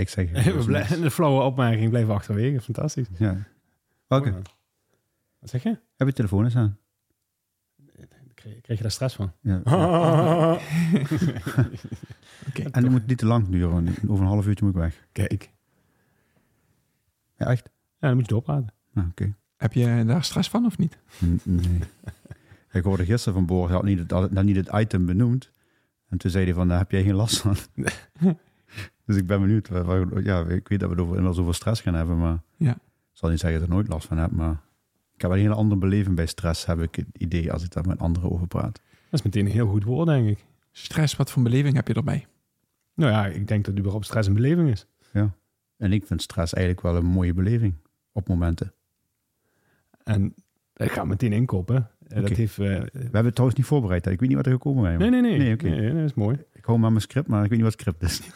Ik zeg de flauwe opmerking bleef achterwege. Fantastisch. Ja. Welke? Wat zeg je? Heb je telefoon eens aan? Kreeg, kreeg je daar stress van? Ja. Oké. En het moet niet te lang duren, over een half uurtje moet ik weg. Kijk. Ja, echt? Ja, dan moet je doorpraten. Nou, oké. Heb je daar stress van of niet? N- Nee. ik hoorde gisteren van Boris, hij had niet het, had niet het item benoemd. En toen zei hij van, daar heb jij geen last van. dus ik ben benieuwd. waar- waar- ja, ik weet dat we het over, inmiddels over stress gaan hebben, maar Ja. ik zal niet zeggen dat ik er nooit last van heb. Maar ik heb een hele andere beleving bij stress, heb ik het idee, als ik daar met anderen over praat. Dat is meteen een heel goed woord, denk ik. Stress, wat voor beleving heb je erbij? Nou ja, ik denk dat überhaupt stress een beleving is. En ik vind stress eigenlijk wel een mooie beleving op momenten. En ik ga meteen inkoppen. Eh, Oké. Dat heeft... eh, We hebben het trouwens niet voorbereid. hè. Ik weet niet wat er gekomen is. nee, nee, nee. Nee, oké. Nee, dat is mooi. Hou maar mijn script, maar ik weet niet wat script is.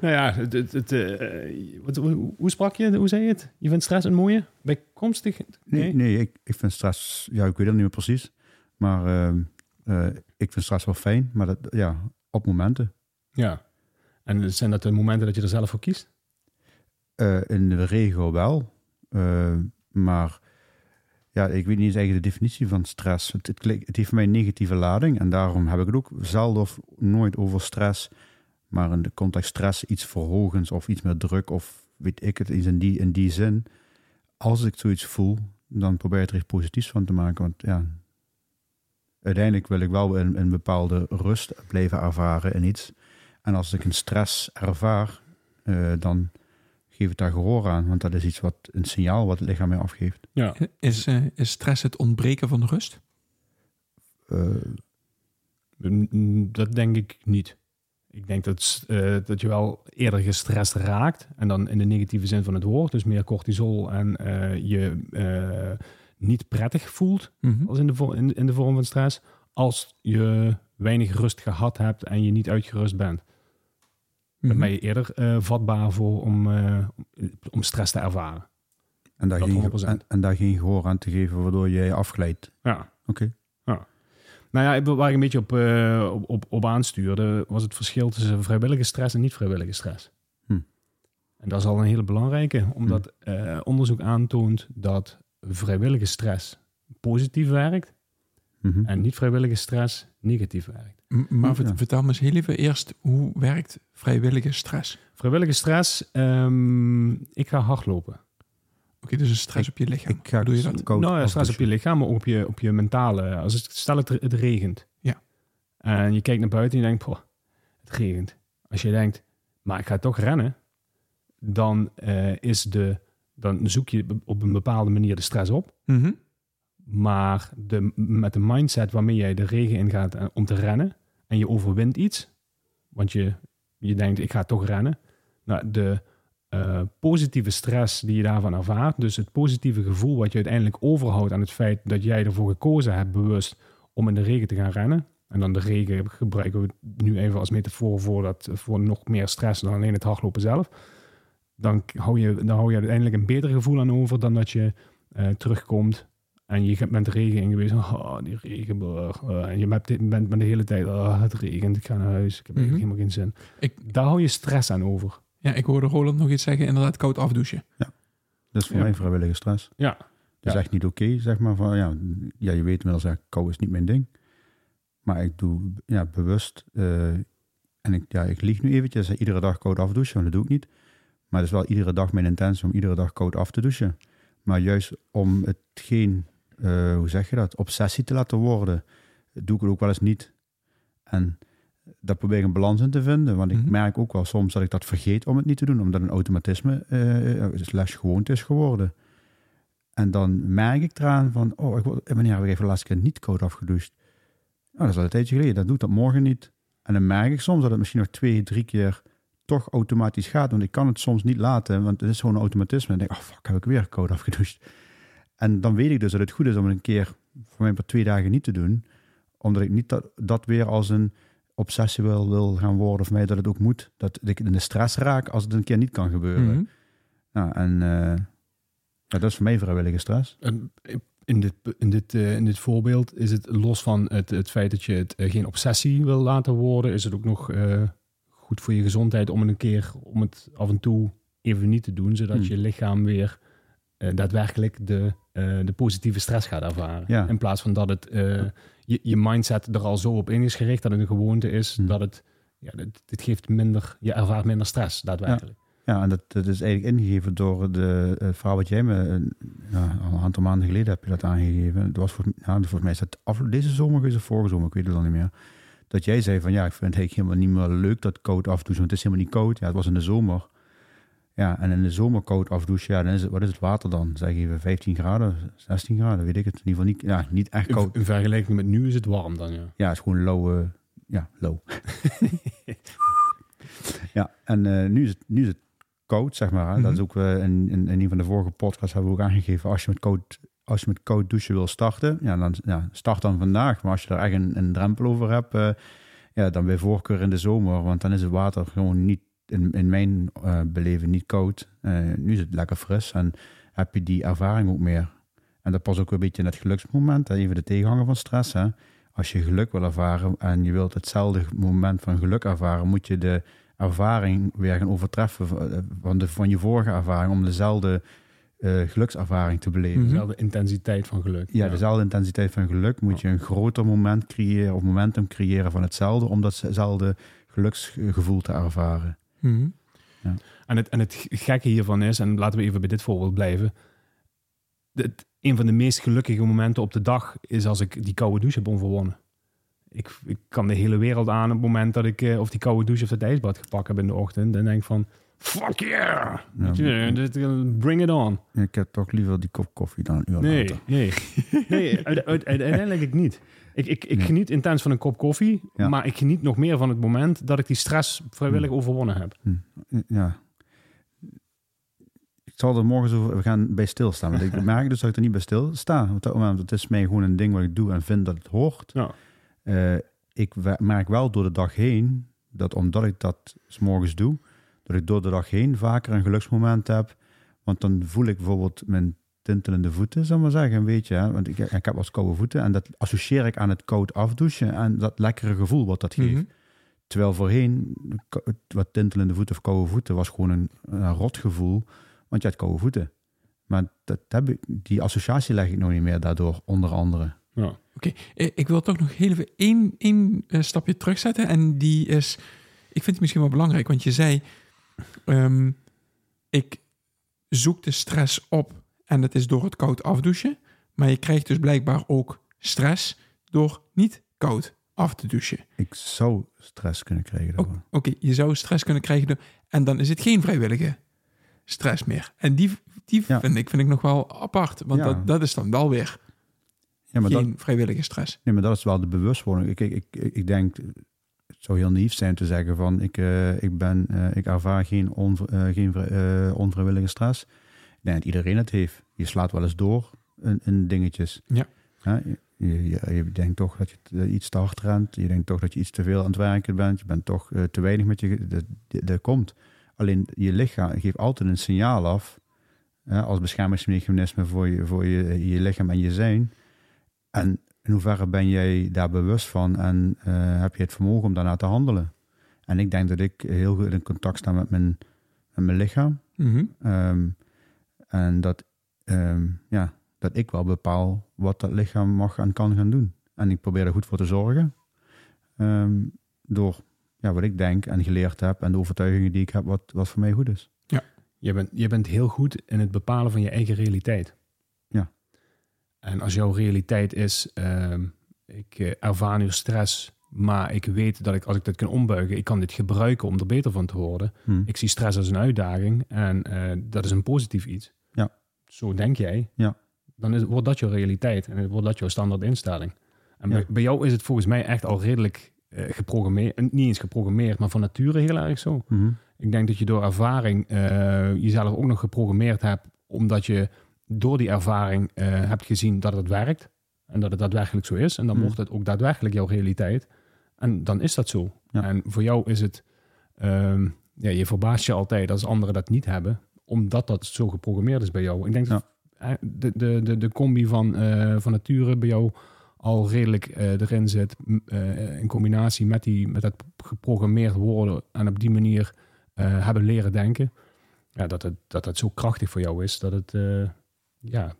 nou ja, het, het, eh, wat, hoe, hoe sprak je? Hoe zei je het? Je vindt stress een mooie? Bijkomstig? Nee, nee ik, ik vind stress, ja, ik weet het niet meer precies. Maar ehm, eh, ik vind stress wel fijn, maar dat, ja, op momenten. Ja. En zijn dat de momenten dat je er zelf voor kiest? Eh, in de regel wel. Maar ja, ik weet niet eens eigenlijk de definitie van stress. Het, het, het heeft mij een negatieve lading. En daarom heb ik het ook zelden of nooit over stress. Maar in de context stress iets verhogens of iets meer druk of weet ik het, iets in die, in die zin. Als ik zoiets voel, dan probeer ik er iets positiefs van te maken. Want ja, uiteindelijk wil ik wel een, een bepaalde rust blijven ervaren in iets. En als ik een stress ervaar, eh, dan geef ik daar gehoor aan. Want dat is iets wat een signaal wat het lichaam mij afgeeft. Ja. Is, eh, is stress het ontbreken van rust? Eh, Dat denk ik niet. Ik denk dat, eh, dat je wel eerder gestrest raakt. En dan in de negatieve zin van het woord. Dus meer cortisol en eh, je eh, niet prettig voelt. Mhm. Als in de, in de vorm van stress. Als je weinig rust gehad hebt en je niet uitgerust bent. Mhm. ben je eerder eh, vatbaar voor om, eh, om stress te ervaren. en, daar geen, 100%. en, en daar geen gehoor aan te geven, waardoor jij afglijdt. Ja. Oké. Nou ja, waar ik een beetje op, eh, op, op, op aanstuurde, was het verschil tussen vrijwillige stress en niet-vrijwillige stress. Hm. En dat is al een hele belangrijke, omdat eh, onderzoek aantoont dat vrijwillige stress positief werkt Mhm. en niet-vrijwillige stress negatief werkt. Maar Ja. vertel me eens heel even eerst, hoe werkt vrijwillige stress? Vrijwillige stress, ehm, ik ga hardlopen. Oké, dus een stress op je lichaam. Ik ga doe je dat? koud nou ja, stress op je lichaam, maar ook op je, op je mentale. Als het, stel het, het regent. Ja. En je kijkt naar buiten en je denkt, "Poh, het regent. Als je denkt, maar ik ga toch rennen, dan, eh, is de, dan zoek je op een bepaalde manier de stress op. Mhm. Maar de, met de mindset waarmee jij de regen ingaat eh, om te rennen en je overwint iets, want je, je denkt, ik ga toch rennen. Nou, de eh, positieve stress die je daarvan ervaart, dus het positieve gevoel wat je uiteindelijk overhoudt aan het feit dat jij ervoor gekozen hebt bewust om in de regen te gaan rennen. En dan de regen gebruiken we nu even als metafoor voor, dat, voor nog meer stress dan alleen het hardlopen zelf. Dan hou, je, dan hou je uiteindelijk een beter gevoel aan over dan dat je eh, terugkomt en je bent de regen in geweest. Oh, die regen. brr, eh, en je bent, bent met de hele tijd. Oh, het regent. Ik ga naar huis. Ik heb eigenlijk Mhm. helemaal geen zin. Ik- Daar hou je stress aan over. Ja, ik hoorde Roland nog iets zeggen, inderdaad koud afdouchen. Dat is voor Ja. mij vrijwillige stress. Ja. Dat is Ja. echt niet oké, zeg maar. Van, ja, ja, je weet inmiddels, ja, kou is niet mijn ding. Maar ik doe ja, bewust, eh, en ik, ja, ik lieg nu eventjes, hè, iedere dag koud afdouchen, want dat doe ik niet. Maar het is wel iedere dag mijn intentie om iedere dag koud af te douchen. Maar juist om het eh, hoe zeg je dat, obsessie te laten worden, doe ik het ook wel eens niet. En daar probeer ik een balans in te vinden. Want ik Mhm. merk ook wel soms dat ik dat vergeet om het niet te doen, omdat een automatisme eh slash gewoonte is geworden. En dan merk ik eraan van, oh, ik, wanneer heb ik even de laatste keer niet koud afgedoucht? Nou, dat is al een tijdje geleden, dat doe ik dat morgen niet. En dan merk ik soms dat het misschien nog twee, drie keer toch automatisch gaat. Want ik kan het soms niet laten, want het is gewoon een automatisme. En dan denk ik, oh fuck, heb ik weer koud afgedoucht. En dan weet ik dus dat het goed is om het een keer, voor mij maar twee dagen niet te doen. Omdat ik niet dat, dat weer als een obsessie wil, wil gaan worden. Of mij dat het ook moet. Dat ik in de stress raak als het een keer niet kan gebeuren. Mhm. Nou, en eh, dat is voor mij vrijwillige stress. En In dit, in, dit, eh, in dit voorbeeld is het los van het, het feit dat je het eh, geen obsessie wil laten worden, is het ook nog goed voor je gezondheid om het een keer, om het af en toe even niet te doen, zodat Hmm. je lichaam weer daadwerkelijk de, eh, de positieve stress gaat ervaren. Ja. In plaats van dat het eh, je, je mindset er al zo op in is gericht dat het een gewoonte is, Hmm. dat het, ja, het geeft minder, je ervaart minder stress daadwerkelijk. Ja, en dat, dat is eigenlijk ingegeven door de uh, verhaal wat jij me eh, ja, al een aantal maanden geleden heb je dat aangegeven. Het was voor, ja, volgens mij is het af, deze zomer is het vorige zomer, ik weet het al niet meer. Dat jij zei van ja, ik vind het helemaal niet meer leuk dat koud afdouchen, want het is helemaal niet koud. Ja, het was in de zomer. Ja, en in de zomer koud afdouchen, ja, dan is het, wat is het water dan? Zeg even 15 graden, 16 graden, weet ik het. In ieder geval niet, ja, niet echt koud. in vergelijking met nu is het warm dan, ja. Ja, het is gewoon uh, ja, low. ja, en uh, nu, is het, nu is het koud, zeg maar. Hè? Mm -hmm. Dat is ook uh, in, in, in, een van de vorige podcasts hebben we ook aangegeven. Als je met koud, als je met koud douchen wil starten, ja, dan ja, start dan vandaag. Maar als je er echt een, een drempel over hebt, uh, ja, dan bij voorkeur in de zomer. Want dan is het water gewoon niet, in, in mijn uh, beleven, niet koud. nu is het lekker fris en heb je die ervaring ook meer. En dat past ook een beetje in het geluksmoment. Hè? Even de tegenhanger van stress. Hè? Als je geluk wil ervaren en je wilt hetzelfde moment van geluk ervaren, moet je de ervaring weer gaan overtreffen van, de, van je vorige ervaring om dezelfde uh, gelukservaring te beleven. Dezelfde intensiteit van geluk. Ja, ja, dezelfde intensiteit van geluk moet je een groter moment creëren of momentum creëren van hetzelfde om datzelfde geluksgevoel te ervaren. Mm -hmm. ja. en, het, en het gekke hiervan is, en laten we even bij dit voorbeeld blijven. Het, een van de meest gelukkige momenten op de dag is als ik die koude douche heb overwonnen. Ik, ik kan de hele wereld aan op het moment dat ik uh, of die koude douche of het ijsbad gepakt heb in de ochtend. En denk ik van, fuck yeah! Ja, bring it on. Ik heb toch liever die kop koffie dan een uur nee, later. Nee, nee uit, uit, uiteindelijk ik niet. Ik, ik, ik nee. geniet intens van een kop koffie, ja. maar ik geniet nog meer van het moment dat ik die stress vrijwillig hm. overwonnen heb. Hm. Ja. Ik zal er morgen zo we gaan bij stilstaan. Want ik merk dus dat ik er niet bij stil sta. Op dat moment, het is mij gewoon een ding wat ik doe en vind dat het hoort. Ja. Uh, ik merk wel door de dag heen dat omdat ik dat s morgens doe, dat ik door de dag heen vaker een geluksmoment heb. Want dan voel ik bijvoorbeeld mijn tintelende voeten, zal ik maar zeggen, een beetje. Hè? Want ik, ik heb wat koude voeten en dat associeer ik aan het koud afdouchen en dat lekkere gevoel wat dat geeft. Mm -hmm. Terwijl voorheen, wat tintelende voeten of koude voeten, was gewoon een, een rot gevoel, want je had koude voeten. Maar dat heb ik, die associatie leg ik nog niet meer daardoor, onder andere. Ja. Oké, okay. ik wil toch nog heel even één, één uh, stapje terugzetten. En die is, ik vind het misschien wel belangrijk, want je zei, um, ik zoek de stress op en dat is door het koud afdouchen. Maar je krijgt dus blijkbaar ook stress door niet koud af te douchen. Ik zou stress kunnen krijgen. Oké, okay, je zou stress kunnen krijgen door, en dan is het geen vrijwillige stress meer. En die, die ja. vind, ik, vind ik nog wel apart, want ja. dat, dat is dan wel weer ja, maar geen dat, vrijwillige stress. Nee, maar dat is wel de bewustwording. Ik, ik, ik, ik denk, het zou heel naïef zijn te zeggen van ik, uh, ik, ben, uh, ik ervaar geen, on, uh, geen onvrijwillige stress. Denk dat iedereen het heeft. Je slaat wel eens door in, in dingetjes. Ja. Je, je, je, je, denkt toch dat je iets te hard rent. Je denkt toch dat je iets te veel aan het werken bent. Je bent toch te weinig met je... Dat, dat komt. Alleen je lichaam geeft altijd een signaal af. als beschermingsmechanisme voor, je, voor je, je lichaam en je zijn. En in hoeverre ben jij daar bewust van en uh, heb je het vermogen om daarna te handelen? En ik denk dat ik heel goed in contact sta met mijn, met mijn lichaam. Mm -hmm. um, en dat, um, ja, dat ik wel bepaal wat dat lichaam mag en kan gaan doen. En ik probeer er goed voor te zorgen. Um, door ja, wat ik denk en geleerd heb en de overtuigingen die ik heb, wat, wat voor mij goed is. Ja, Je bent, je bent heel goed in het bepalen van je eigen realiteit. En als jouw realiteit is, ehm, ik eh, ervaar nu stress, maar ik weet dat ik als ik dit kan ombuigen, ik kan dit gebruiken om er beter van te worden. Hm. Ik zie stress als een uitdaging en eh, dat is een positief iets. Ja. Zo denk jij. Ja. Dan is, wordt dat jouw realiteit en wordt dat jouw standaard instelling. En Ja. bij, bij jou is het volgens mij echt al redelijk eh, geprogrammeerd. Niet eens geprogrammeerd, maar van nature heel erg zo. Mhm. Ik denk dat je door ervaring jezelf ook nog geprogrammeerd hebt, omdat je door die ervaring eh, hebt gezien dat het werkt en dat het daadwerkelijk zo is. En dan wordt het ook daadwerkelijk jouw realiteit. En dan is dat zo. Ja. En voor jou is het, ehm, ja, je verbaast je altijd als anderen dat niet hebben, omdat dat zo geprogrammeerd is bij jou. Ik denk dat eh, de, de, de, de combi van, eh, van nature bij jou al redelijk erin zit, in combinatie met, die, met dat geprogrammeerd worden en op die manier hebben leren denken. Ja, dat, het, dat het zo krachtig voor jou is dat het ja,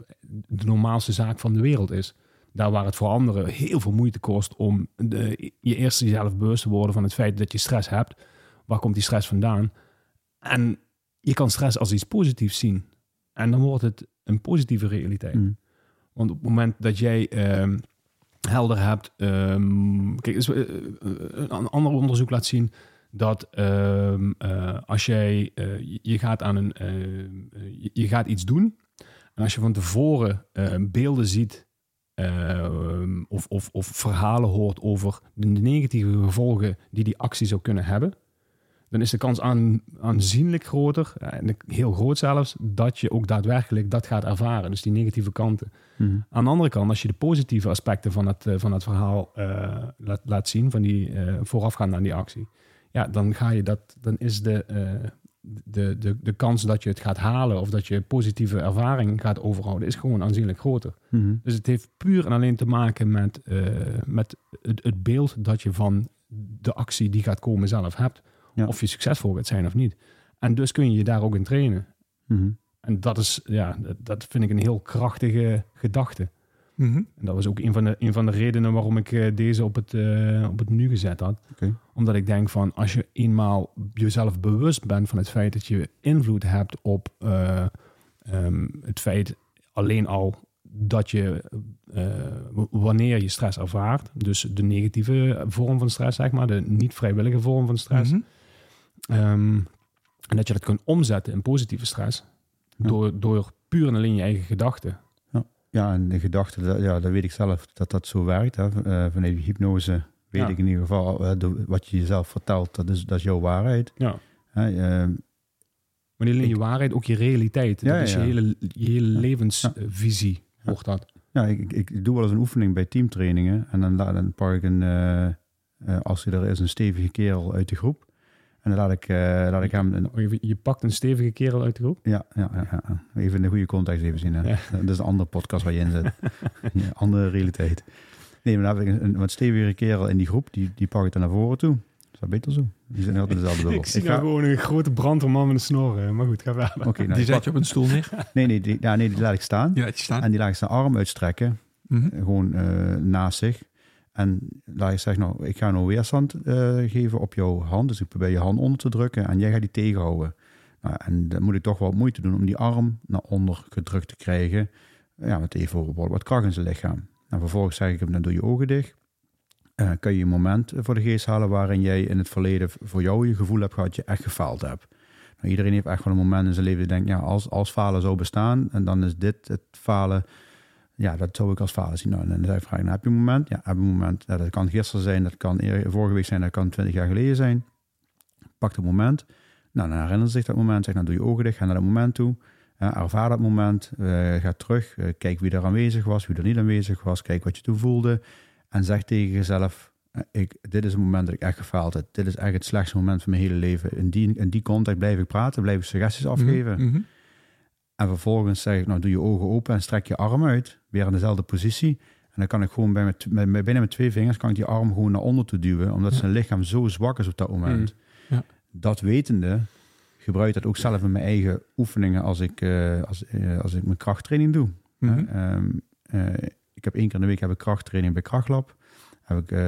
de normaalste zaak van de wereld is. Daar waar het voor anderen heel veel moeite kost om de, je eerst jezelf bewust te worden van het feit dat je stress hebt. Waar komt die stress vandaan? En je kan stress als iets positiefs zien. En dan wordt het een positieve realiteit. Hm. Want op het moment dat jij ehm, helder hebt. ehm, kijk, eh, eh, een ander onderzoek laat zien dat ehm, eh, als jij je- gaat aan een je gaat iets doen. En als je van tevoren eh, beelden ziet. ehm, of, of, of verhalen hoort over de negatieve gevolgen die die actie zou kunnen hebben, dan is de kans aan, aanzienlijk groter, eh, en heel groot zelfs, dat je ook daadwerkelijk dat gaat ervaren. Dus die negatieve kanten. Mhm. Aan de andere kant, als je de positieve aspecten van het, eh, van het verhaal eh, laat, laat zien, van die eh, voorafgaand aan die actie, ja, dan ga je dat, dan is de, eh, de, de, de kans dat je het gaat halen of dat je positieve ervaring gaat overhouden, is gewoon aanzienlijk groter. Mhm. Dus het heeft puur en alleen te maken met, eh, met het, het beeld dat je van de actie die gaat komen zelf hebt. Ja. Of je succesvol gaat zijn of niet. En dus kun je je daar ook in trainen. Mhm. En dat is, ja, dat, dat vind ik een heel krachtige gedachte. Mhm. En dat was ook een van de, een van de redenen waarom ik eh, deze op het, eh, op het menu gezet had. Omdat ik denk van als je eenmaal jezelf bewust bent van het feit dat je invloed hebt op eh, ehm, het feit alleen al dat je wanneer je stress ervaart, dus de negatieve vorm van stress, zeg maar, de niet vrijwillige vorm van stress, Mhm. Ehm, en dat je dat kunt omzetten in positieve stress. Ja. Door, door puur en alleen je eigen gedachten. Ja, en de gedachte, dat, ja, dat weet ik zelf dat dat zo werkt. Hè. Eh, vanuit hypnose weet Ja. ik in ieder geval, eh, de- wat je jezelf vertelt, dat is, dat is jouw waarheid. Ja. Hè, Maar niet alleen je waarheid, ook je realiteit. Ja, dat is ja. je hele, je hele levensvisie, wordt dat. ja, ik, ik, doe wel eens een oefening bij teamtrainingen. En dan, dan pak ik een, eh, eh, als er is, een stevige kerel uit de groep. En dan laat ik, eh, laat ik hem... Een, Oh, Je, je pakt een stevige kerel uit de groep. ja, ja, ja, ja. even in de goede context even zien. Hè. Ja. Dat is een andere podcast waar je in zit. ja, andere realiteit. Nee, maar dan heb ik een, een wat stevige kerel in die groep. Die, die pak ik dan naar voren toe. Is dat beter zo? Die zijn altijd dezelfde bubbel. Ik zie ga- nou gewoon een grote brandweerman met een snor. eh, Maar goed, ga verder. Oké, nou, die zet pak- je op een stoel neer. nee, nee, die, ja, nee, die laat ik staan. Die laat je staan. En die laat ik zijn arm uitstrekken. Mhm. Gewoon eh, naast zich. En laat ik zeggen, nou, ik ga nou weerstand eh, geven op jouw hand. Dus ik probeer je hand onder te drukken en jij gaat die tegenhouden. Nou, en dan moet ik toch wel moeite doen om die arm naar onder gedrukt te krijgen. Ja, met even wat, kracht in zijn lichaam. En vervolgens zeg ik hem, dan doe je ogen dicht. Eh, kun je een moment voor de geest halen waarin jij in het verleden voor jou je gevoel hebt gehad dat je echt gefaald hebt. Nou, iedereen heeft echt wel een moment in zijn leven dat denkt, ja, als, als falen zou bestaan en dan is dit het falen ja, dat zou ik als falen zien. Nou, en dan zei ik, nou, heb je een moment? Ja, heb je een moment. Ja, dat kan gisteren zijn, dat kan vorige week zijn, dat kan twintig jaar geleden zijn. Pak het moment. Nou, dan herinnert zich dat moment. Zeg, dan doe je ogen dicht, ga naar dat moment toe. Ervaar dat moment. eh, ga terug. eh, kijk wie er aanwezig was, wie er niet aanwezig was. Kijk wat je toen voelde. En zeg tegen jezelf, eh, ik, dit is het moment dat ik echt gefaald heb. Dit is echt het slechtste moment van mijn hele leven. In die, in die context blijf ik praten, blijf ik suggesties afgeven. Mhm. En vervolgens zeg ik, nou doe je ogen open en strek je arm uit. Weer in dezelfde positie. En dan kan ik gewoon bij met, met, met- binnen met twee vingers kan ik die arm gewoon naar onder toe duwen. Omdat Ja. zijn lichaam zo zwak is op dat moment. Mm. Ja. Dat wetende gebruik ik dat ook zelf in mijn eigen oefeningen als ik, eh, als, eh, als ik mijn krachttraining doe. Mhm. Ehm, eh, ik heb één keer in de week heb ik krachttraining bij Krachtlab. Heb ik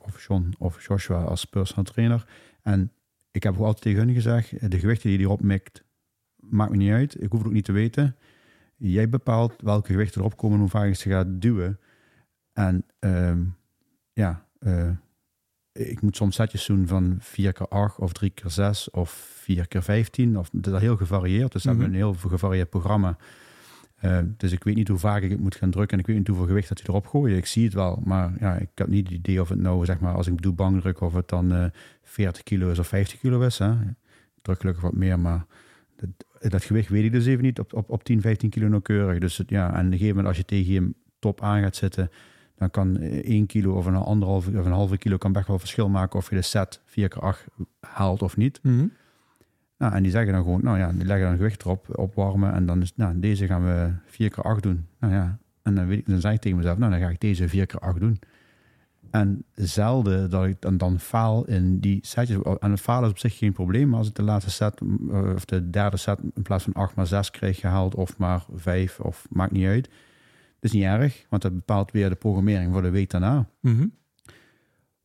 of John of Joshua als personal trainer. En ik heb ook altijd tegen hun gezegd, de gewichten die je erop mikt, maakt me niet uit. Ik hoef het ook niet te weten. Jij bepaalt welke gewichten erop komen en hoe vaak je ze gaat duwen. En ehm, ja, eh, ik moet soms setjes doen van 4 keer 8 of 3 keer 6 of 4 keer 15. Of, dat is heel gevarieerd. Dus we Mhm. hebben een heel gevarieerd programma. Eh, dus ik weet niet hoe vaak ik het moet gaan drukken en ik weet niet hoeveel gewicht dat hij erop gooien. Ik zie het wel, maar ja, ik heb niet het idee of het nou, zeg maar, als ik doe bankdruk, of het dan eh 40 kilo is of 50 kilo is. Hè. Ik druk gelukkig wat meer, maar dat, dat gewicht weet ik dus even niet op, op, op 10, 15 kilo nauwkeurig. Dus het, ja, en op een gegeven moment als je tegen je top aan gaat zitten, dan kan 1 kilo of een anderhalve of een halve kilo kan best wel verschil maken of je de set 4 keer 8 haalt of niet. Mhm. Nou, en die zeggen dan gewoon, nou ja, die leggen dan gewicht erop, opwarmen. En dan is, nou, deze gaan we 4 keer 8 doen. Nou ja, en dan, weet ik, dan zeg ik tegen mezelf, nou, dan ga ik deze 4 keer 8 doen. En zelden dat ik dan, dan faal in die setjes. En het falen is op zich geen probleem. Maar als ik de laatste set, eh, of de derde set, in plaats van 8 maar 6 kreeg gehaald, of maar 5, of maakt niet uit. Dat is niet erg, want dat bepaalt weer de programmering voor de week daarna. Mhm.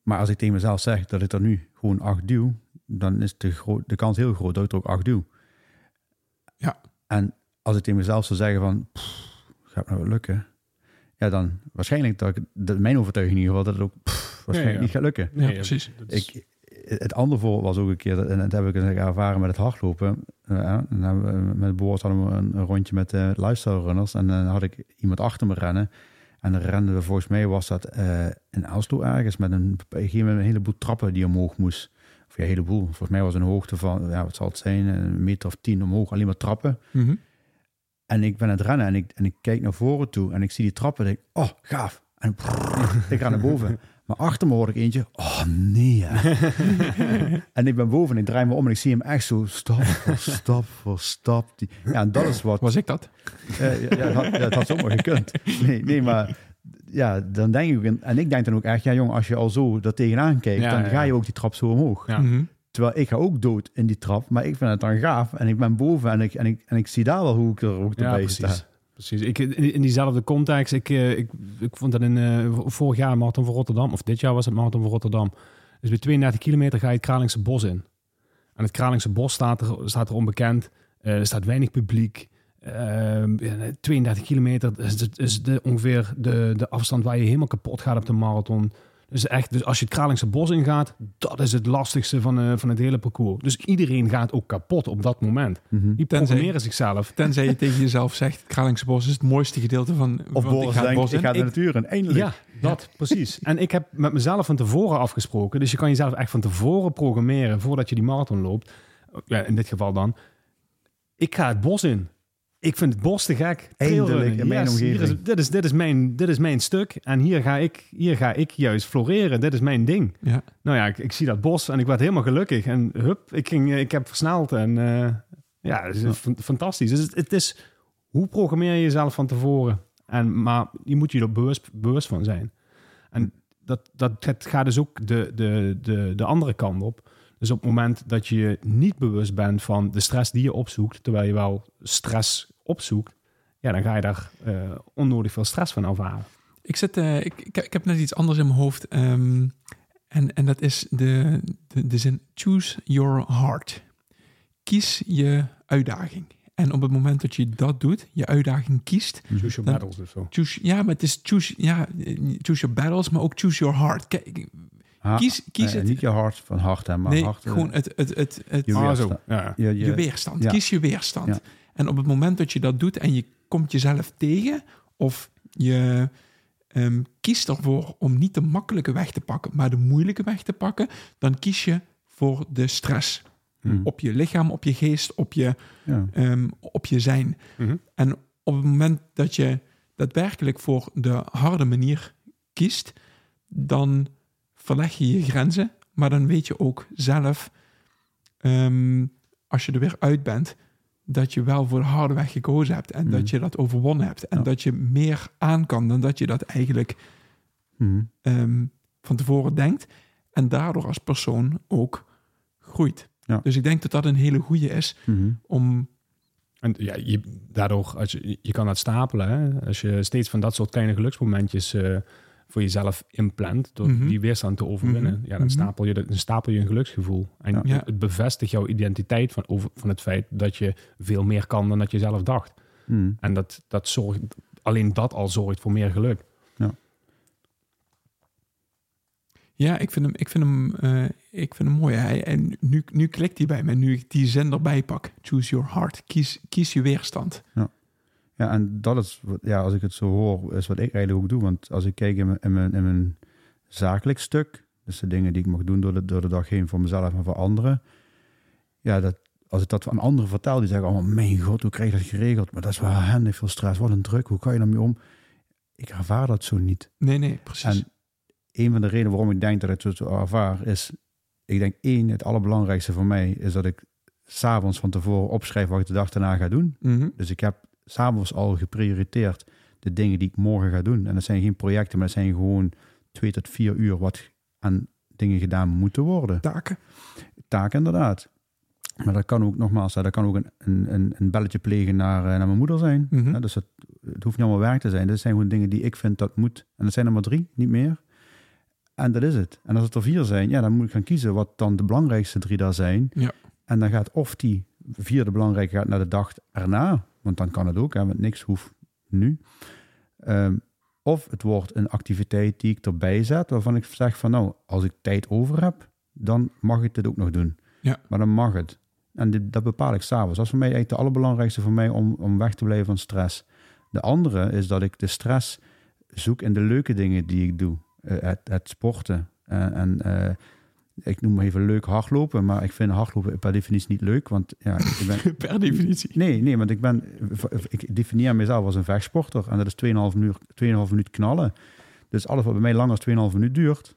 Maar als ik tegen mezelf zeg dat ik er nu gewoon 8 duw, dan is de, de kans heel groot dat ik er ook 8 duw. Ja. En als ik tegen mezelf zou zeggen van, pff, gaat het nou wel lukken? Ja, dan waarschijnlijk dat ik, dat mijn overtuiging in ieder geval, dat het ook pff, waarschijnlijk ja. niet gaat lukken. Ja, precies. is- Ik, het andere voorbeeld was ook een keer, dat- en dat heb ik ervaren met het hardlopen. Ja, dan hebben we, met boord hadden we een, een rondje met de lifestyle runners. En dan had ik iemand achter me rennen. En dan renden we, volgens mij was dat eh in Oslo ergens, met een, een een heleboel trappen die omhoog moest. Of ja, een heleboel. Volgens mij was het een hoogte van, ja, wat zal het zijn, een meter of tien omhoog, alleen maar trappen. Mhm. En ik ben aan het rennen en ik, en ik kijk naar voren toe en ik zie die trappen en ik, oh, gaaf. En ik ga naar boven. Maar achter me hoor ik eentje, oh nee. hè. en ik ben boven en ik draai me om en ik zie hem echt zo stap voor stap voor stap. Die, ja, en dat is wat... Was ik dat? eh, ja, ja, dat, had- dat had zomaar gekund. Nee, nee, maar ja, dan denk ik, ook- en ik denk dan ook echt, ja jongen, als je al zo er tegenaan kijkt, Ja, dan ja, ga je ja. ook die trap zo omhoog. Ja. Mhm. Terwijl ik ga ook dood in die trap, maar ik vind het dan gaaf en ik ben boven en ik, en ik, en ik zie daar wel hoe ik er ook Ja, precies. sta. Precies. Ik, in, in diezelfde context, ik, eh, ik, ik vond dat in eh, vorig jaar Marathon voor Rotterdam, of dit jaar was het Marathon voor Rotterdam. Dus bij 32 kilometer ga je het Kralingse Bos in. En het Kralingse Bos staat er, staat er onbekend. Eh, er staat weinig publiek. Ehm, ja, 32 kilometer is, is, is de, ongeveer de, de afstand waar je helemaal kapot gaat op de marathon. Dus echt, dus als je het Kralingse Bos ingaat, dat is het lastigste van, eh, van het hele parcours. Dus iedereen gaat ook kapot op dat moment. Mhm. Die Tenzij- programmeren zichzelf. Tenzij je tegen jezelf zegt, Kralingse Bos is het mooiste gedeelte van... Of ik Boris ga het denkt, bos ik ga de natuur in, eindelijk. Ja, dat precies. En ik heb met mezelf van tevoren afgesproken. Dus je kan jezelf echt van tevoren programmeren voordat je die marathon loopt. Ja, in dit geval dan. Ik ga het bos in. Ik vind het bos te gek. Eindelijk in mijn yes, omgeving. is, dit, is, dit, is mijn, dit is mijn stuk. En hier ga, ik, hier ga ik juist floreren. Dit is mijn ding. Ja. Nou ja, ik, ik zie dat bos en ik werd helemaal gelukkig. En hup, ik, ging, ik heb versneld. En eh, ja, het is Ja. fantastisch. Dus het, het is, hoe programmeer je jezelf van tevoren? En, maar je moet je er bewust, bewust van zijn. En dat, dat, het gaat dus ook de, de, de, de andere kant op. Dus op het moment dat je je niet bewust bent van de stress die je opzoekt, terwijl je wel stress opzoekt, ja, dan ga je daar eh, onnodig veel stress van ervaren. Ik, zit, eh, ik, ik, ik heb net iets anders in mijn hoofd. ehm, en, en dat is de, de, de zin choose your heart. Kies je uitdaging. En op het moment dat je dat doet, je uitdaging kiest, Choose your Dan- battles of zo. choose, ja, maar het is choose, ja, choose your battles, maar ook choose your heart. Kijk, Ha- kies, kies eh, het. Niet je hart van hart, hè, maar nee, hart. gewoon het, het, het, het, je Ah, weerstand. zo. Ja. je, je, je weerstand. ja. Kies je weerstand. Ja. En op het moment dat je dat doet en je komt jezelf tegen, of je ehm, kiest ervoor om niet de makkelijke weg te pakken, maar de moeilijke weg te pakken, dan kies je voor de stress. Hm. Op je lichaam, op je geest, op je, Ja. ehm, op je zijn. Mhm. En op het moment dat je daadwerkelijk voor de harde manier kiest, dan verleg je je grenzen, maar dan weet je ook zelf, ehm, als je er weer uit bent, dat je wel voor de harde weg gekozen hebt en Mhm. dat je dat overwonnen hebt en Ja. dat je meer aan kan dan dat je dat eigenlijk Mhm. ehm, van tevoren denkt en daardoor als persoon ook groeit. Ja. Dus ik denk dat dat een hele goede is Mhm. om En ja, je, daardoor, als je, je kan dat stapelen. Hè? Als je steeds van dat soort kleine geluksmomentjes eh, voor jezelf inplant, door Mhm. die weerstand te overwinnen, Mhm. ja, dan, Mhm. stapel je, dat- dan stapel je een geluksgevoel. En Ja. Ja. het bevestigt jouw identiteit van, over, van het feit dat je veel meer kan dan dat je zelf dacht. En dat, dat zorgt, alleen dat al zorgt voor meer geluk. Ja, ik vind hem, ik vind hem, eh, ik vind hem mooi. Hij, en nu, nu klikt hij bij me. Nu ik die zender bijpak. Choose your heart. Kies, kies je weerstand. Ja, en dat is, wat- ja, als ik het zo hoor, is wat ik eigenlijk ook doe. Want als ik kijk in mijn, in mijn, in mijn zakelijk stuk, dus de dingen die ik mag doen door de, door de dag heen voor mezelf en voor anderen. Ja, dat, als ik dat aan anderen vertel, die zeggen allemaal, mijn god, hoe krijg je dat geregeld? Maar dat is wel handig, veel stress, wat een druk, hoe kan je daarmee om? Ik ervaar dat zo niet. Nee, nee, precies. En een van de redenen waarom ik denk dat ik het zo ervaar, is, ik denk één, het allerbelangrijkste voor mij, is dat ik s'avonds van tevoren opschrijf wat ik de dag daarna ga doen. Mhm. Dus ik heb s'avonds al geprioriteerd de dingen die ik morgen ga doen. En dat zijn geen projecten, maar dat zijn gewoon twee tot vier uur wat aan dingen gedaan moeten worden. Taken. Taken inderdaad. Maar dat kan ook, nogmaals, dat kan ook een, een, een, een belletje plegen naar, eh, naar mijn moeder zijn. Hè, dus het, het hoeft niet allemaal werk te zijn. Dit zijn gewoon dingen die ik vind dat moet. En dat zijn er maar drie, niet meer. En dat is het. En als het er vier zijn, ja, dan moet ik gaan kiezen wat dan de belangrijkste drie daar zijn. Ja. En dan gaat of die vierde belangrijke gaat naar de dag erna. Want dan kan het ook, hè, want niks hoeft nu. Ehm, of het wordt een activiteit die ik erbij zet, waarvan ik zeg van nou, als ik tijd over heb, dan mag ik dit ook nog doen. Ja. Maar dan mag het. En dit, dat bepaal ik s'avonds. Dat is voor mij eigenlijk de allerbelangrijkste voor mij om, om weg te blijven van stress. De andere is dat ik de stress zoek in de leuke dingen die ik doe. Het, het sporten. Eh, en eh, ik noem maar even leuk hardlopen, maar ik vind hardlopen per definitie niet leuk. Want ja, ik ben, Per definitie. Nee, nee, want ik ben, ik definieer mezelf als een vechtsporter en dat is 2,5 minuut, 2,5 minuut knallen. Dus alles wat bij mij langer dan 2,5 minuut duurt,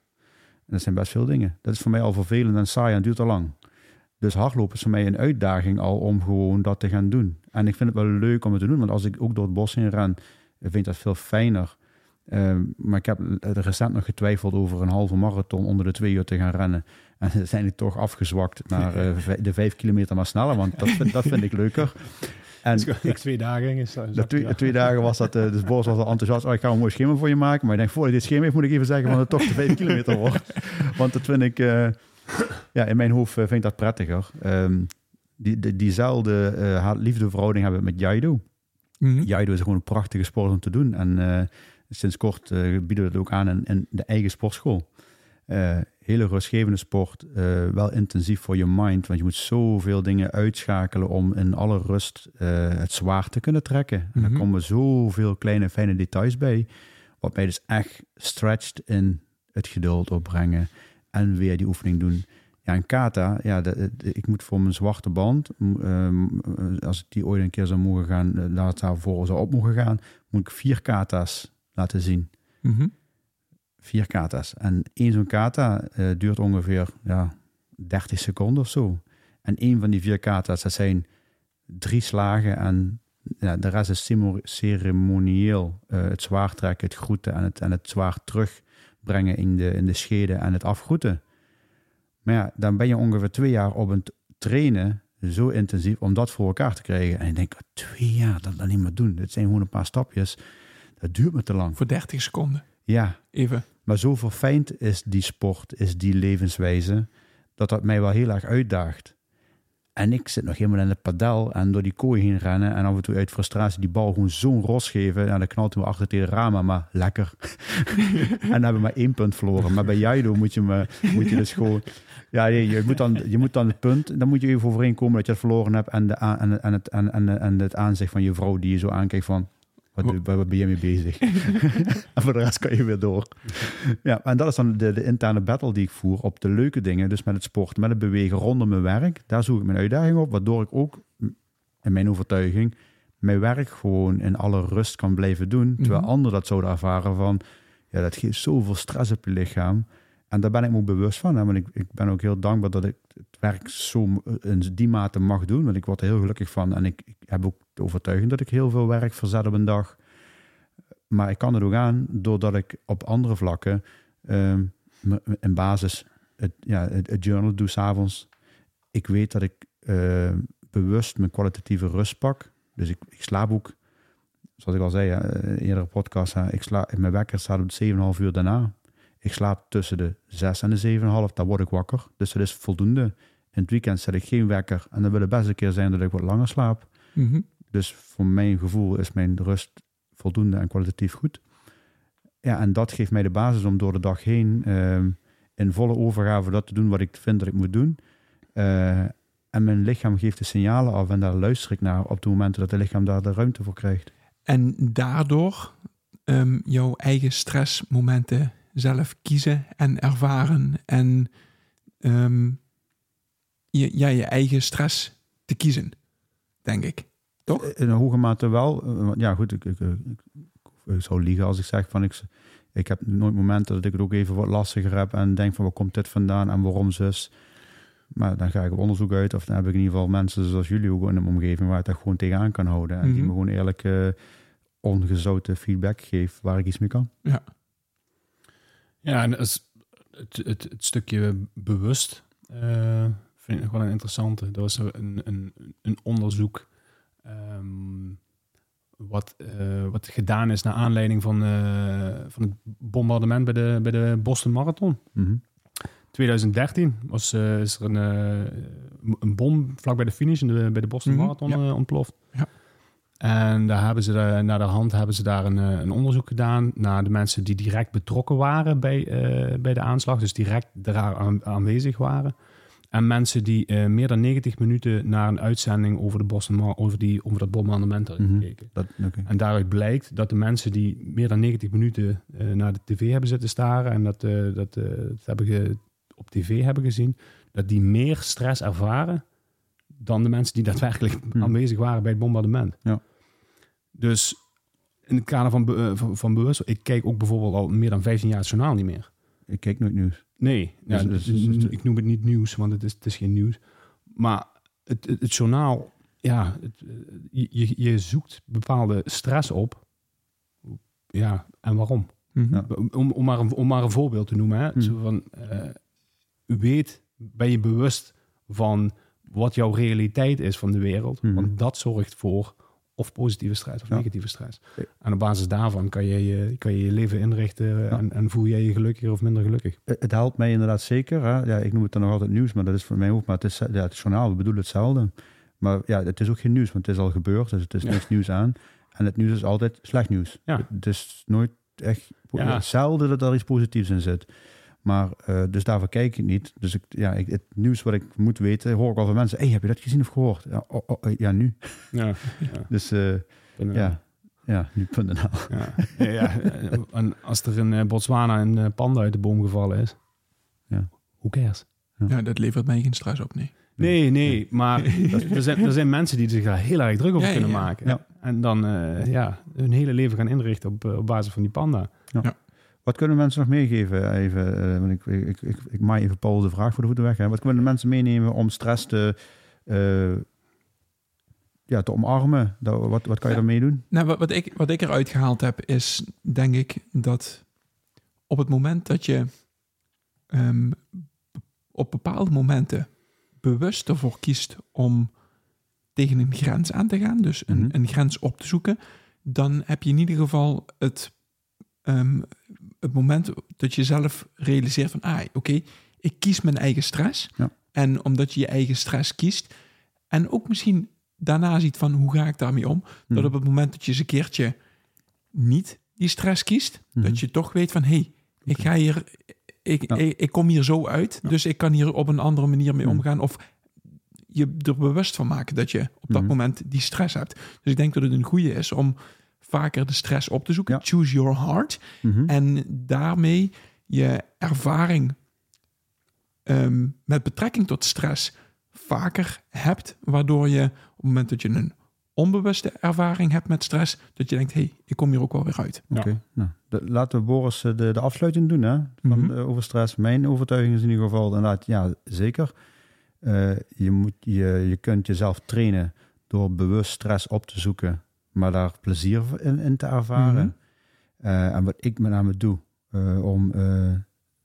en dat zijn best veel dingen. Dat is voor mij al vervelend en saai en duurt te lang. Dus hardlopen is voor mij een uitdaging al om gewoon dat te gaan doen. En ik vind het wel leuk om het te doen, want als ik ook door het bos heen ren, vind ik dat veel fijner. Ehm, maar ik heb recent nog getwijfeld over een halve marathon onder de twee uur te gaan rennen. En dan zijn ik toch afgezwakt naar eh, de vijf kilometer maar sneller, want dat vind, dat vind ik leuker. En ik, twee dagen is dat. twee, twee dagen was dat, eh, dus Boris was al enthousiast. Oh, ik ga een mooi schema voor je maken. Maar ik denk, voor je dit schema heeft, moet ik even zeggen dat het toch de vijf kilometer wordt. Want dat vind ik, eh, ja, in mijn hoofd vind ik dat prettiger. Ehm, die, die, diezelfde eh, haat-liefde verhouding hebben we met Jaido. Mhm. Jaido is gewoon een prachtige sport om te doen. En sinds kort eh, bieden we het ook aan in, in de eigen sportschool. Eh, hele rustgevende sport, eh, wel intensief voor je mind, want je moet zoveel dingen uitschakelen om in alle rust het zwaar te kunnen trekken. En Mhm. daar komen zoveel kleine fijne details bij, wat mij dus echt stretcht in het geduld opbrengen en weer die oefening doen. Ja, en kata, ja, de- de- ik moet voor mijn zwarte band, ehm, als ik die ooit een keer zou mogen gaan, laat daarvoor zou op mogen gaan, moet ik vier kata's laten zien Mhm. vier kata's. En één zo'n kata eh, duurt ongeveer ja, 30 seconden of zo. En één van die vier kata's, dat zijn drie slagen en ja, de rest is ceremonieel. Eh, het zwaar trekken, het groeten en het, en het zwaar terugbrengen in de, in de scheden en het afgroeten. Maar ja, dan ben je ongeveer twee jaar op het trainen, zo intensief, om dat voor elkaar te krijgen. En ik denk, twee jaar, dat dan niet meer doen. Dit zijn gewoon een paar stapjes. Dat duurt me te lang. Voor 30 seconden. Ja, Even. maar zo verfijnd is die sport, is die levenswijze, dat dat mij wel heel erg uitdaagt. En ik zit nog helemaal in het padel en door die kooi heen rennen en af en toe uit frustratie die bal gewoon zo'n ros geven. En dan knalt hij me achter tegen de ramen, maar lekker. en dan hebben we maar één punt verloren. Maar bij Jaido moet je, me, moet je dus gewoon... Ja, nee, je, moet dan, je moet dan het punt, dan moet je even overeenkomen dat je het verloren hebt en, de, en, en, het, en, en, en het aanzicht van je vrouw die je zo aankijkt van... Wat, waar ben je mee bezig? en voor de rest kan je weer door. Ja, en dat is dan de, de interne battle die ik voer op de leuke dingen. Dus met het sporten, met het bewegen rondom mijn werk. Daar zoek ik mijn uitdaging op. Waardoor ik ook, in mijn overtuiging, mijn werk gewoon in alle rust kan blijven doen. Terwijl Mhm. anderen dat zouden ervaren van... Ja, dat geeft zoveel stress op je lichaam. En daar ben ik me ook bewust van. Hè? Want ik, ik ben ook heel dankbaar dat ik het werk zo in die mate mag doen. Want ik word er heel gelukkig van. En ik, ik heb ook de overtuiging dat ik heel veel werk verzet op een dag. Maar ik kan het ook aan doordat ik op andere vlakken ehm, me- in basis het, ja, het, journal doe s'avonds. Ik weet dat ik eh, bewust mijn kwalitatieve rust pak. Dus ik, slaap ook zoals ik al zei in een eerdere podcast, ik sla, mijn wekker staat op 7,5 uur daarna. Ik slaap tussen de 6 en de 7,5, dan word ik wakker. Dus dat is voldoende. In het weekend zet ik geen wekker. En dan wil het best een keer zijn dat ik wat langer slaap. Mhm. Dus voor mijn gevoel is mijn rust voldoende en kwalitatief goed. Ja, en dat geeft mij de basis om door de dag heen ehm, in volle overgave dat te doen wat ik vind dat ik moet doen. Eh, en mijn lichaam geeft de signalen af en daar luister ik naar op de momenten dat het lichaam daar de ruimte voor krijgt. En daardoor ehm, jouw eigen stressmomenten zelf kiezen en ervaren. En ehm, je, ja, je eigen stress te kiezen, denk ik. Toch? In een hoge mate wel. Eh, Ja, goed, ik, ik, ik, ik zou liegen als ik zeg van ik, ik heb nooit momenten dat ik het ook even wat lastiger heb en denk van waar komt dit vandaan en waarom zus. Maar dan ga ik op onderzoek uit of dan heb ik in ieder geval mensen zoals jullie ook in mijn omgeving waar ik dat gewoon tegenaan kan houden. En die Mhm. me gewoon eerlijk eh, ongezouten feedback geeft waar ik iets mee kan. Ja, en dat is het, het, het stukje bewust eh, vind ik wel een interessante. Er was een, een, een onderzoek ehm, wat, eh, wat gedaan is naar aanleiding van, eh, van het bombardement bij de, bij de Boston Marathon. Mhm. 2013 was, is er een, een bom vlak bij de finish in de, bij de Boston Mhm, Marathon ja. ontploft. Ja. En daar hebben ze de, naar de hand hebben ze daar een, eh, een onderzoek gedaan naar de mensen die direct betrokken waren bij, eh, bij de aanslag, dus direct daar aan, aanwezig waren. En mensen die eh, meer dan 90 minuten naar een uitzending over, de Boston over, die, over dat bombardement hadden Mhm. gekeken. Dat. En daaruit blijkt dat de mensen die meer dan 90 minuten naar de tv hebben zitten staren en dat, dat, dat hebben ge- op tv hebben gezien, dat die meer stress ervaren dan de mensen die daadwerkelijk Hmm. aanwezig waren bij het bombardement. Ja. Dus in het kader van, be- eh, van, van bewust, ik kijk ook bijvoorbeeld al meer dan 15 jaar het journaal niet meer. Ik kijk nooit nieuws. Nee, ja, Dus- dus- dus- dus- ik noem het niet nieuws, want het is, het is geen nieuws. Maar het, het, het journaal, ja, het, eh, je, je- zoekt bepaalde stress op. Ja, en waarom? Mhm. Ja. Om, om, maar, een, om maar een voorbeeld te noemen. Hè? Hmm. Zo van, eh, weet, ben je bewust van wat jouw realiteit is van de wereld? Hmm. Want dat zorgt voor of positieve stress of Ja. negatieve stress. Ja. En op basis daarvan kan je je, kan je, je leven inrichten Ja. en, en voel jij je gelukkiger of minder gelukkig. Het het helpt mij inderdaad zeker. Hè? Ja, ik noem het dan nog altijd nieuws, maar dat is voor mij ook. Maar het is ja, het journaal, we bedoelen hetzelfde. Maar ja, het is ook geen nieuws, want het is al gebeurd. Dus het is niks nieuws aan. En het nieuws is altijd slecht nieuws. Ja. Het is nooit echt... Hetzelfde dat er iets positiefs in zit. Maar eh, dus daarvoor kijk ik niet. Dus ik, ja, ik, het nieuws wat ik moet weten, hoor ik al van mensen. hey, heb je dat gezien of gehoord? Ja, oh, oh, eh, ja nu. Ja, ja. Dus eh, ja, ja nu.nl. Ja. Ja, ja, en als er in Botswana een panda uit de boom gevallen is, Ja. who cares? Ja, dat levert mij geen stress op, nee. Nee, nee, maar er zijn, er zijn mensen die zich daar heel erg druk over Ja, ja, kunnen ja. maken. Ja. En dan eh, ja, hun hele leven gaan inrichten op, op basis van die panda. Wat kunnen mensen nog meegeven? Even, eh, want ik, ik, ik, ik maai even Paul de vraag voor de voeten weg. Hè. Wat kunnen mensen meenemen om stress te, eh, ja, te omarmen? Dat, wat, wat kan je Ja. daarmee doen? Nou, wat, wat, ik, wat ik eruit gehaald heb, is denk ik dat op het moment dat je ehm, op bepaalde momenten bewust ervoor kiest om tegen een grens aan te gaan, dus een, Mhm. een grens op te zoeken, dan heb je in ieder geval het, ehm, het moment dat je zelf realiseert van, ah, oké, ik kies mijn eigen stress. Ja. En omdat je je eigen stress kiest, en ook misschien daarna ziet van, hoe ga ik daarmee om? Dat Mhm. op het moment dat je eens een keertje niet die stress kiest, dat je toch weet van hé, hey, ik ga hier, ik, Ja. ik, ik kom hier zo uit, Ja. dus ik kan hier op een andere manier mee Mhm. omgaan. Of je er bewust van maken dat je op dat moment die stress hebt. Dus ik denk dat het een goede is om vaker de stress op te zoeken. Ja. Choose your heart. Mhm. En daarmee je ervaring ehm, met betrekking tot stress vaker hebt, waardoor je op het moment dat je een onbewuste ervaring hebt met stress, dat je denkt, hé, hey, ik kom hier ook wel weer uit. Oké, nou, de- laten we Boris eh, de, de afsluiting doen hè, van, Mhm. over stress. Mijn overtuiging is in ieder geval inderdaad, ja, zeker. Eh, je, moet, je, je kunt jezelf trainen door bewust stress op te zoeken, maar daar plezier in, in te ervaren. Mhm. Eh, en wat ik met name doe eh, om eh,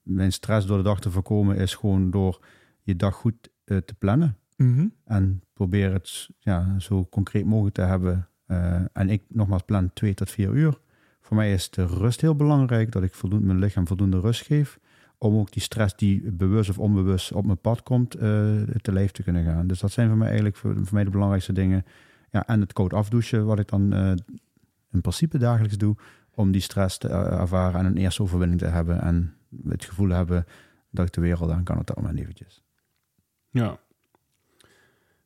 mijn stress door de dag te voorkomen, is gewoon door je dag goed te plannen. Mhm. En probeer het ja, zo concreet mogelijk te hebben en ik nogmaals plan twee tot vier uur. Voor mij is de rust heel belangrijk, dat ik voldoende, mijn lichaam voldoende rust geef. Om ook die stress die bewust of onbewust op mijn pad komt, te lijf te kunnen gaan. Dus dat zijn voor mij eigenlijk voor, voor mij de belangrijkste dingen. Ja, en het koud afdouchen, wat ik dan eh, in principe dagelijks doe. Om die stress te eh, ervaren en een eerste overwinning te hebben. En het gevoel hebben dat ik de wereld aan kan dat moment eventjes. Ja.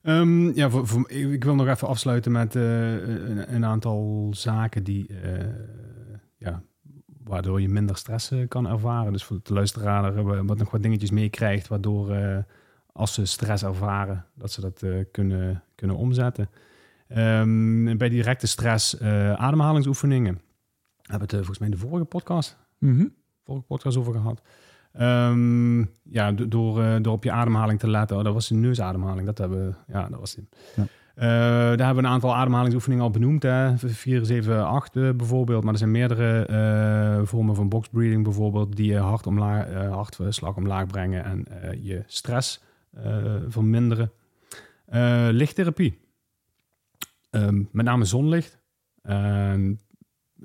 Ehm, ja, voor, ik wil nog even afsluiten met eh, een, aantal zaken die, ja, waardoor je minder stress kan ervaren. Dus voor de luisteraar wat nog wat dingetjes meekrijgt, waardoor als ze stress ervaren, dat ze dat kunnen, kunnen omzetten. Ehm, bij directe stress, eh, ademhalingsoefeningen. We hebben het eh, volgens mij in de vorige podcast Mhm. vorige podcast over gehad. Ehm, ja, do- door, eh, door op je ademhaling te letten. Oh, dat was de neusademhaling. Dat hebben we, ja, dat was het. Ja. Daar hebben we een aantal ademhalingsoefeningen al benoemd. Hè? 4, 7, 8 eh, bijvoorbeeld. Maar er zijn meerdere vormen van box breathing bijvoorbeeld. Die je hart omlaag, hartslag omlaag brengen en je stress verminderen. Lichttherapie. Ehm, met name zonlicht. En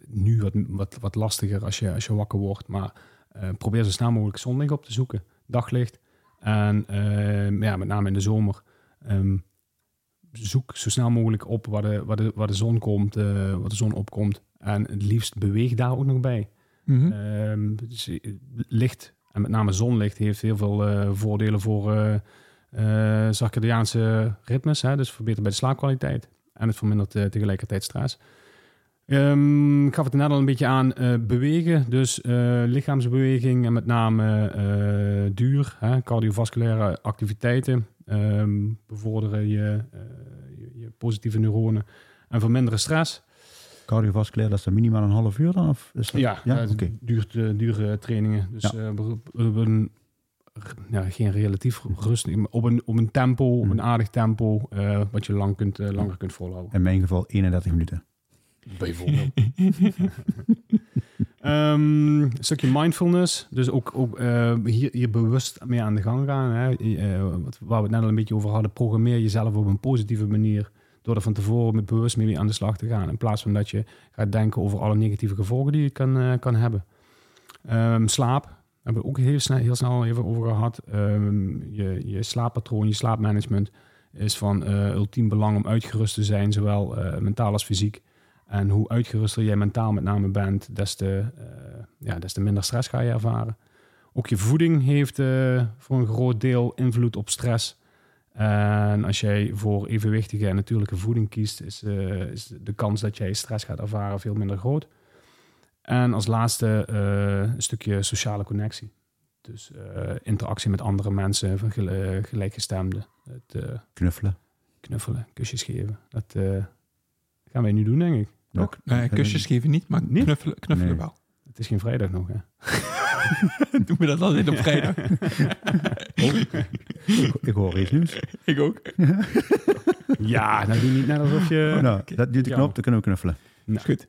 nu wat, wat, wat lastiger als je, als je wakker wordt. Maar eh, probeer zo snel mogelijk zonlicht op te zoeken. Daglicht. En eh, ja, met name in de zomer. ehm, zoek zo snel mogelijk op waar de, waar de, waar de zon komt, waar de zon opkomt. En het liefst beweeg daar ook nog bij. Mhm. Ehm, dus, eh, licht, en met name zonlicht, heeft heel veel voordelen voor circadiaanse ritmes. Hè, dus verbetert bij de slaapkwaliteit. En het vermindert eh, tegelijkertijd stress. Ehm, ik gaf het net al een beetje aan. eh, bewegen, dus eh, lichaamsbeweging en met name duur, hè, cardiovasculaire activiteiten ehm, bevorderen je, je, positieve neuronen en verminderen stress. Cardiovasculair, dat is dan minimaal een half uur dan? Of is dat... Ja, ja oké. duurt, dure trainingen. Dus Ja. Ja, geen relatief rust. Op een, op een tempo, op een aardig tempo, eh, wat je lang kunt, eh, langer kunt volhouden. In mijn geval 31 minuten. Bijvoorbeeld. Ehm, een stukje mindfulness. Dus ook, ook eh, hier, hier bewust mee aan de gang gaan. Hè. Wat, waar we het net al een beetje over hadden. Programmeer jezelf op een positieve manier. Door er van tevoren met bewust mee aan de slag te gaan. In plaats van dat je gaat denken over alle negatieve gevolgen die je kan, kan hebben. Ehm, slaap. Hebben we ook heel snel, heel snel even over gehad. Ehm, je, je slaappatroon, je slaapmanagement is van eh, ultiem belang om uitgerust te zijn. Zowel eh, mentaal als fysiek. En hoe uitgeruster jij mentaal met name bent, des te, eh, ja, des minder stress ga je ervaren. Ook je voeding heeft voor een groot deel invloed op stress. En als jij voor evenwichtige en natuurlijke voeding kiest, is, is de kans dat jij stress gaat ervaren veel minder groot. En als laatste eh, een stukje sociale connectie. Dus eh, interactie met andere mensen, van gel- eh, gelijkgestemden. Het eh, Knuffelen. knuffelen, kusjes geven. Dat eh, gaan wij nu doen, denk ik. Ook. Nee, kusjes geven niet, maar Niet? knuffelen, knuffelen Nee. wel. Het is geen vrijdag nog, hè? Doen we dat altijd op vrijdag? Ik, ik hoor iets nieuws. Ik ook. Ja, nou doe niet net alsof je... nou, dat duwt de knop, dan kunnen we knuffelen. Goed.